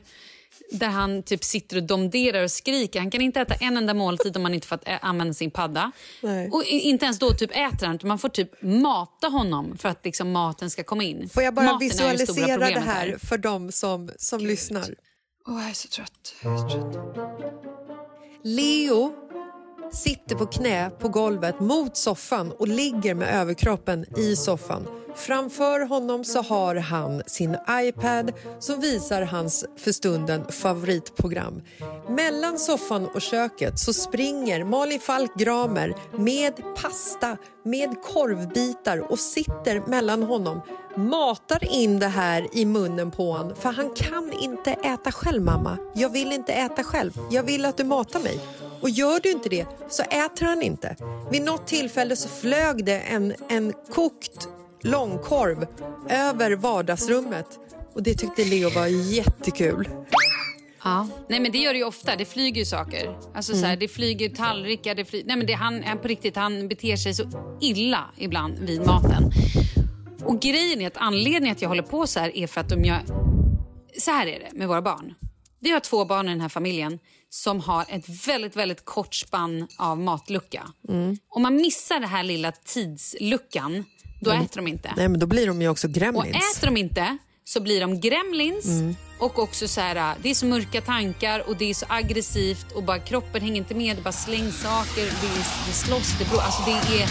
Där han typ sitter och domderar och skriker. Han kan inte äta en enda måltid om han inte får använda sin padda. Nej. Och inte ens då typ äter han, man får typ mata honom för att liksom maten ska komma in. Får jag bara Maten visualisera det här för dem som, som lyssnar? Åh, jag är så trött. Jag är så trött. Leo sitter på knä på golvet mot soffan och ligger med överkroppen i soffan. Framför honom så har han sin iPad som visar hans för stunden favoritprogram. Mellan soffan och köket så springer Malin Falk Gramer med pasta, med korvbitar och sitter mellan honom matar in det här i munnen på honom för han kan inte äta själv, mamma. Jag vill inte äta själv. Jag vill att du matar mig. Och gör du inte det så äter han inte. Vid något tillfälle så flög det en, en kokt långkorv över vardagsrummet och det tyckte Leo var jättekul. Ja. Nej, men det gör det ju ofta. Det flyger ju saker. Alltså, så här, det flyger tallrikar. Det flyger... Nej, men det, han, han, på riktigt, han beter sig så illa ibland vid maten. Och grejen är att anledningen att jag håller på så här är för att om jag... Så här är det med våra barn. Vi har två barn i den här familjen som har ett väldigt, väldigt kort spann av matlucka. Om man missar den här lilla tidsluckan, då äter de inte. Nej, men då blir de ju också Och gremlins. äter de inte så blir de gremlins och också så här, det är så mörka tankar och det är så aggressivt och bara kroppen hänger inte med, det bara slängs saker, det, är, det slåss, det blå, alltså det är...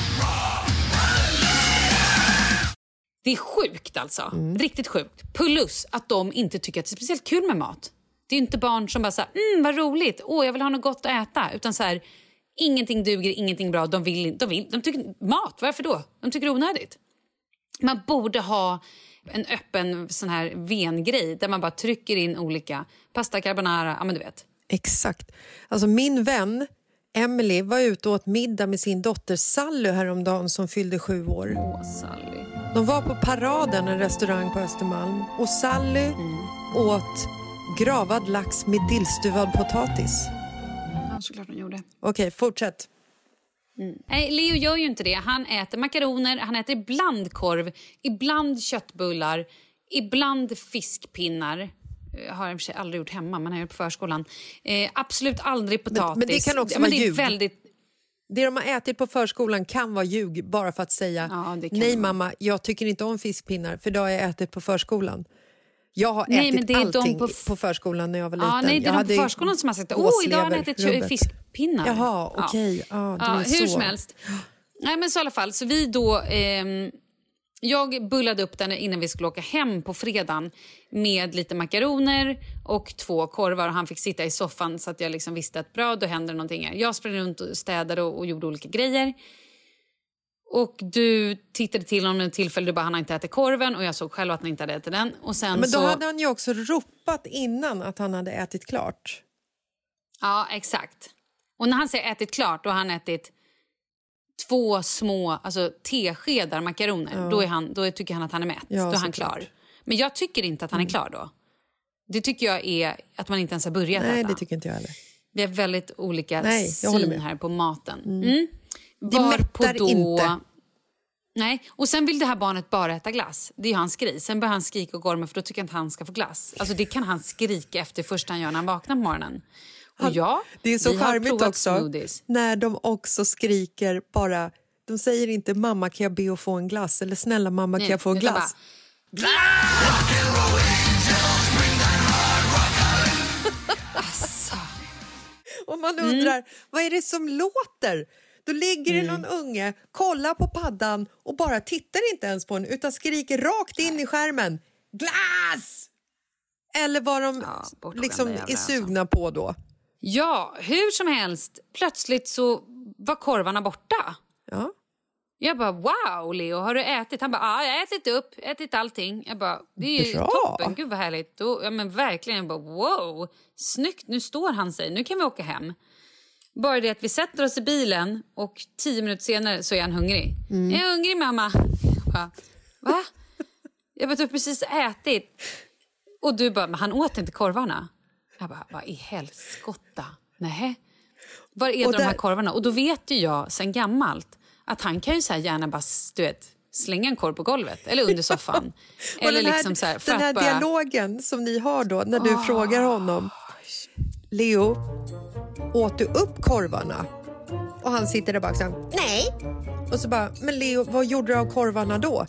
Det är sjukt alltså, riktigt sjukt. Plus att de inte tycker att det är speciellt kul med mat. Det är inte barn som bara säger mm vad roligt, åh jag vill ha något gott att äta. Utan så här, ingenting duger, ingenting bra, de vill inte, de, vill, de tycker mat, varför då? De tycker det är onödigt. Man borde ha en öppen sån här vengrej där man bara trycker in olika pasta carbonara, ja men du vet. Exakt. Alltså min vän Emily var ute och åt middag med sin dotter Sally häromdagen som fyllde sju år. Åh, Sally. De var på Paraden, en restaurang på Östermalm och Sally åt gravad lax med dillstuvad potatis. Ja, såklart hon gjorde. Okej, fortsätt. Nej, Leo gör ju inte det. Han äter makaroner, han äter ibland korv, ibland köttbullar, ibland fiskpinnar. Jag har och för sig aldrig gjort hemma, men jag har gjort på förskolan. Eh, absolut aldrig potatis. men det kan också Ja, men vara det är ljug. väldigt Det de har ätit på förskolan kan vara ljug bara för att säga Ja, nej vara. mamma, jag tycker inte om fiskpinnar för det har jag ätit på förskolan. Jag har Nej, men ätit det är de allting på på, förskolan när jag var liten. Ja, nej, det är jag de på förskolan som har sagt åh, idag har gåslever, ätit rubbet." fiskpinnar. Jaha, okej. Det ja, är hur så. som helst. Nej, men så i alla fall, så vi då... ehm, jag bullade upp den innan vi skulle åka hem på fredagen med lite makaroner och två korvar. Och han fick sitta i soffan så att jag liksom visste att bra, då händer någonting. Jag sprang runt och städade och, och gjorde olika grejer. Och du tittade till honom ett tillfälle, du bara han har inte ätit korven och jag såg själv att han inte hade ätit den. Och sen Men då så... hade han ju också ropat innan att han hade ätit klart. Ja, exakt. Och när han säger ätit klart, då har han ätit två små alltså, teskedar makaroner. Då, är han, då tycker han att han är mätt. Ja, då är han klar. Men jag tycker inte att han är klar då. Det tycker jag är att man inte ens har börjat Nej, äta. det tycker inte jag heller. Vi har väldigt olika Nej, syn här på maten. Mm. Det mättar inte. Nej, och sen vill det här barnet bara äta glass. Det är hans grej. Sen börjar han skrika och gorma för då tycker jag inte han ska få glass. Alltså det kan han skrika efter första han gör när han vaknar på morgonen. Och ja, Det är så charmigt också smoothies. när de också skriker bara... De säger inte mamma kan jag be att få en glass eller snälla mamma kan Nej, jag få en glass. bara, Och man Mm. undrar, vad är det som låter? Då ligger det någon unge, kollar på paddan och bara tittar inte ens på en utan skriker rakt in i skärmen. Glass! Eller vad de Ja, liksom är alltså. sugna på då. Ja, hur som helst. Plötsligt så var korvarna borta. Ja. Jag bara, wow Leo, har du ätit? Han bara, ja jag har ätit upp, ätit allting. Jag bara, det är ju Bra. toppen, gud vad härligt. Då, ja men verkligen, jag bara, wow, snyggt, nu står han sig, nu kan vi åka hem. Bara det att vi sätter oss i bilen och tio minuter senare så är han hungrig. Mm. Jag är hungrig mamma. Jag bara, Va? Jag bara, du har precis ätit. Och du bara, men han åt inte korvarna. Jag bara, vad i helskotta? Nej. Var är Och de här där- korvarna? Och då vet ju jag sen gammalt att han kan ju så här gärna bara du vet, slänga en korv på golvet eller under soffan. Och eller den här, liksom så här, den här bara, dialogen som ni har då när du frågar honom Leo, åt du upp korvarna? Och han sitter där bak och säger nej. Och så bara, men Leo, vad gjorde du av korvarna då?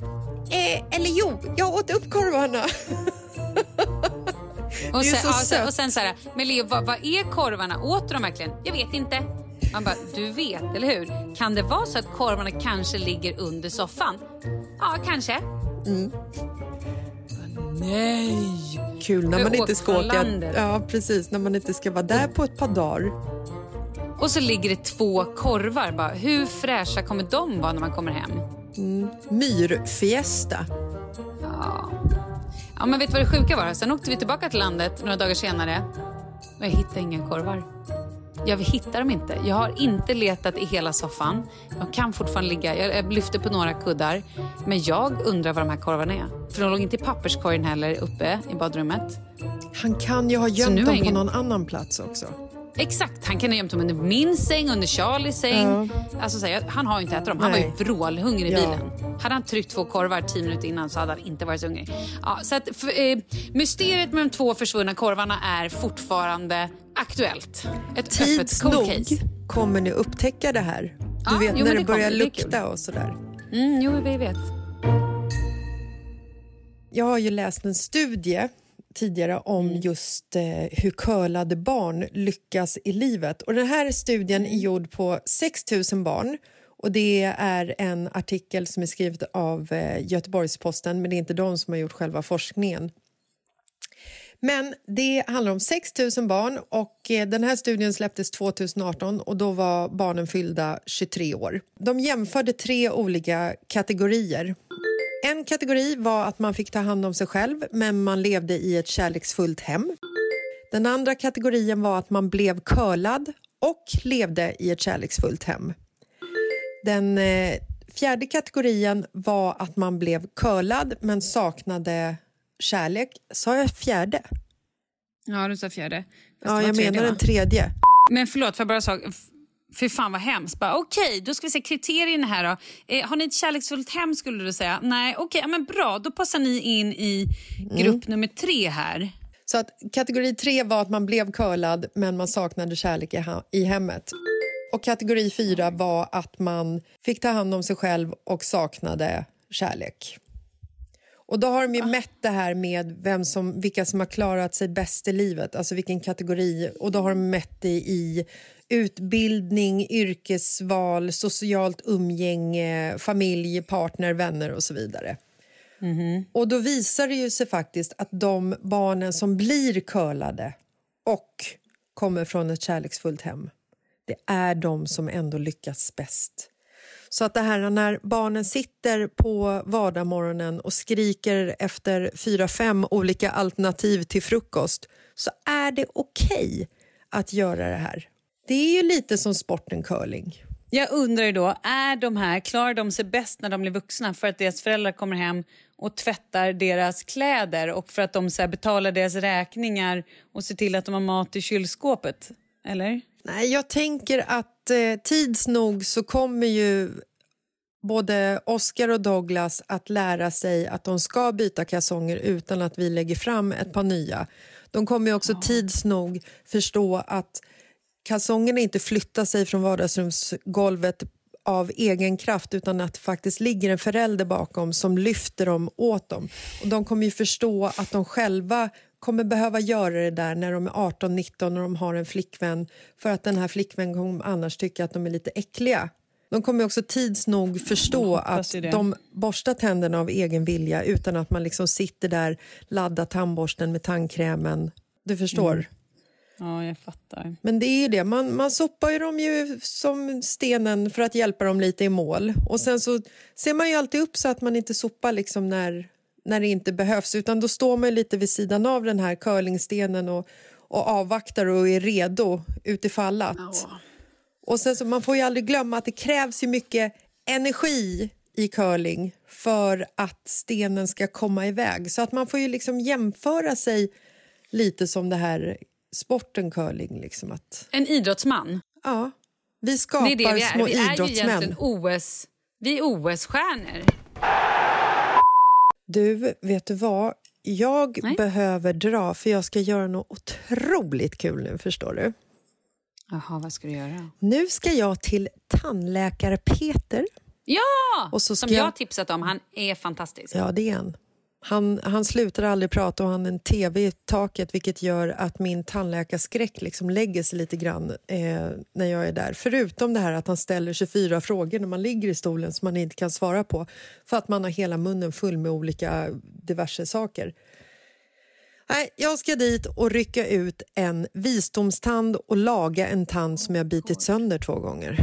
Eh, eller jo, jag åt upp korvarna. och, sen, så ja, sen, och sen så här, men Leo, vad, vad är korvarna? Åt de verkligen? Jag vet inte. Man bara, du vet, eller hur? Kan det vara så att korvarna kanske ligger under soffan? Ja, kanske. Nej! Kul när man inte ska åka, ja, precis, när man inte ska vara där på ett par dagar. Och så ligger det två korvar. Bara, hur fräscha kommer de vara när man kommer hem? Myrfiesta. Ja, men vet du vad det sjuka var? Sen åkte vi tillbaka till landet några dagar senare och jag hittade inga korvar. Jag hittar dem inte. Jag har inte letat i hela soffan. De kan fortfarande ligga. Jag lyfter på några kuddar. Men jag undrar var de här korvarna är. För de låg inte i papperskorgen heller uppe i badrummet. Han kan ju ha gömt dem på ingen- någon annan plats också. Exakt, han kan ha gömt dem under min säng, under Charlies säng. Ja. Alltså, så här, han har ju inte ätit dem. Han Nej. var ju vrålhungrig i Ja. bilen. Hade han tryckt två korvar tio minuter innan så hade han inte varit så hungrig. Ja, så att, för, eh, mysteriet med de två försvunna korvarna är fortfarande aktuellt. Ett öppet Tids cold nog case. kommer ni upptäcka det här. Du Ja, vet jo, när det det börjar kommer. Det lukta och sådär. Mm, jo, vi vet. Jag har ju läst en studie tidigare om Mm. just eh, hur curlade barn lyckas i livet. Och Den här studien Mm. är gjord på 6 000 barn. Och Det är en artikel som är skriven av eh, Göteborgs-Posten men det är inte de som har gjort själva forskningen. Men det handlar om 6 000 barn och eh, den här studien släpptes 2018 och då var barnen fyllda 23 år. De jämförde tre olika kategorier. En kategori var att man fick ta hand om sig själv men man levde i ett kärleksfullt hem. Den andra kategorin var att man blev curlad och levde i ett kärleksfullt hem. Den eh, fjärde kategorin var att man blev curlad men saknade kärlek. Sa jag fjärde? Ja, du sa fjärde. Fast Ja, jag menar den tredje. Men förlåt, för jag bara sa... Fy fan vad hemskt. Bara, Okej, då ska vi se kriterierna här då. Eh, har ni ett kärleksfullt hem skulle du säga? Nej, okej, ja, men bra. Då passar ni in i grupp nummer tre här. Så att kategori tre var att man blev curlad men man saknade kärlek i, hemmet. Och kategori fyra var att man fick ta hand om sig själv och saknade kärlek. Och då har de ju mätt det här med vem som, vilka som har klarat sig bäst i livet, alltså vilken kategori. Och då har de mätt det i utbildning, yrkesval, socialt umgänge, familj, partner, vänner och så vidare. Och då visar det ju sig faktiskt att de barnen som blir curlade och kommer från ett kärleksfullt hem, det är de som ändå lyckas bäst. Så att det här när barnen sitter på vardagsmorgonen och skriker efter fyra, fem olika alternativ till frukost så är det okej att göra det här. Det är ju lite som sporten curling. Jag undrar ju då, är de här, klarar de sig bäst när de blir vuxna för att deras föräldrar kommer hem och tvättar deras kläder och för att de så betalar deras räkningar och ser till att de har mat i kylskåpet? Eller? Nej, jag tänker att eh, tids nog så kommer ju både Oscar och Douglas att lära sig att de ska byta kalsonger utan att vi lägger fram ett par nya. De kommer också tids nog förstå att kalsongerna inte flyttar sig från vardagsrumsgolvet av egen kraft utan att det faktiskt ligger en förälder bakom som lyfter dem åt dem. Och de kommer ju förstå att de själva kommer behöva göra det där när de är 18-19 och de har en flickvän för att den här flickvännen kommer annars tycka att de är lite äckliga. De kommer också tids nog förstå hoppas att de borstar tänderna av egen vilja utan att man liksom sitter där, laddar tandborsten med tandkrämen. Du förstår? Mm. Ja, jag fattar. Men det är det, man, man sopar ju dem ju som stenen för att hjälpa dem lite i mål. Och sen så ser man ju alltid upp så att man inte sopar liksom när, när det inte behövs utan då står man lite vid sidan av den här curlingstenen och, och avvaktar och är redo utifall att. Och sen så man får ju aldrig glömma att det krävs ju mycket energi i curling för att stenen ska komma iväg. Så att man får ju liksom jämföra sig lite som det här sporten curling. Liksom att, En idrottsman. ja, vi Det skapar är det vi små Vi är ju idrottsmän. egentligen OS... Vi är OS-stjärnor. Du, vet du vad? Jag Nej. behöver dra för jag ska göra något otroligt kul nu, förstår du. Jaha, vad ska du göra? Nu ska jag till tandläkare Peter. Ja! Och så Som jag jag- har tipsat om. Han är fantastisk. Ja, det är han. Han, han slutar aldrig prata och han har en tv i taket vilket gör att min tandläkarskräck liksom lägger sig lite grann eh, när jag är där. Förutom det här att han ställer 24 frågor när man ligger i stolen som man inte kan svara på för att man har hela munnen full med olika diverse saker. Nej, jag ska dit och rycka ut en visdomstand och laga en tand som jag bitit sönder två gånger.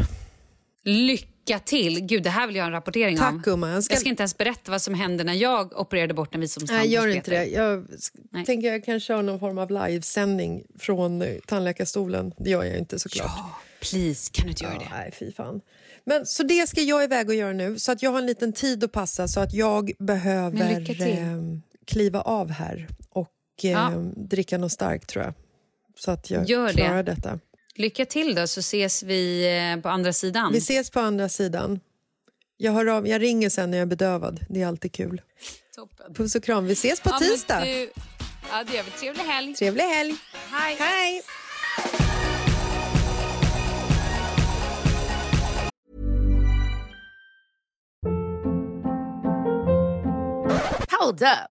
Lycka till! Gud, det här vill jag ha en rapportering Tack, om. gumman. Jag ska- Jag ska inte ens berätta vad som hände när jag opererade bort en visdomstand Nej, gör inte det. Jag Nej. tänker jag kan köra någon form av livesändning från eh, tandläkarstolen. Det gör jag inte såklart. Ja, please, kan du inte göra Ja, det? nej, fy fan. Men, så det ska jag iväg och göra nu, så att jag har en liten tid att passa så att jag behöver lycka eh, kliva av här och eh, Ja. dricka något starkt tror jag. Så att jag Gör det. klarar detta. Lycka till då, så ses vi eh, på andra sidan. Vi ses på andra sidan. Jag, hör av, jag ringer sen när jag är bedövad. Det är alltid kul. Toppen. Puss och kram. Vi ses på Ja, tisdag. Du... Ja, det gör vi. Trevlig helg. Trevlig helg. Hej. Hej. Hold up.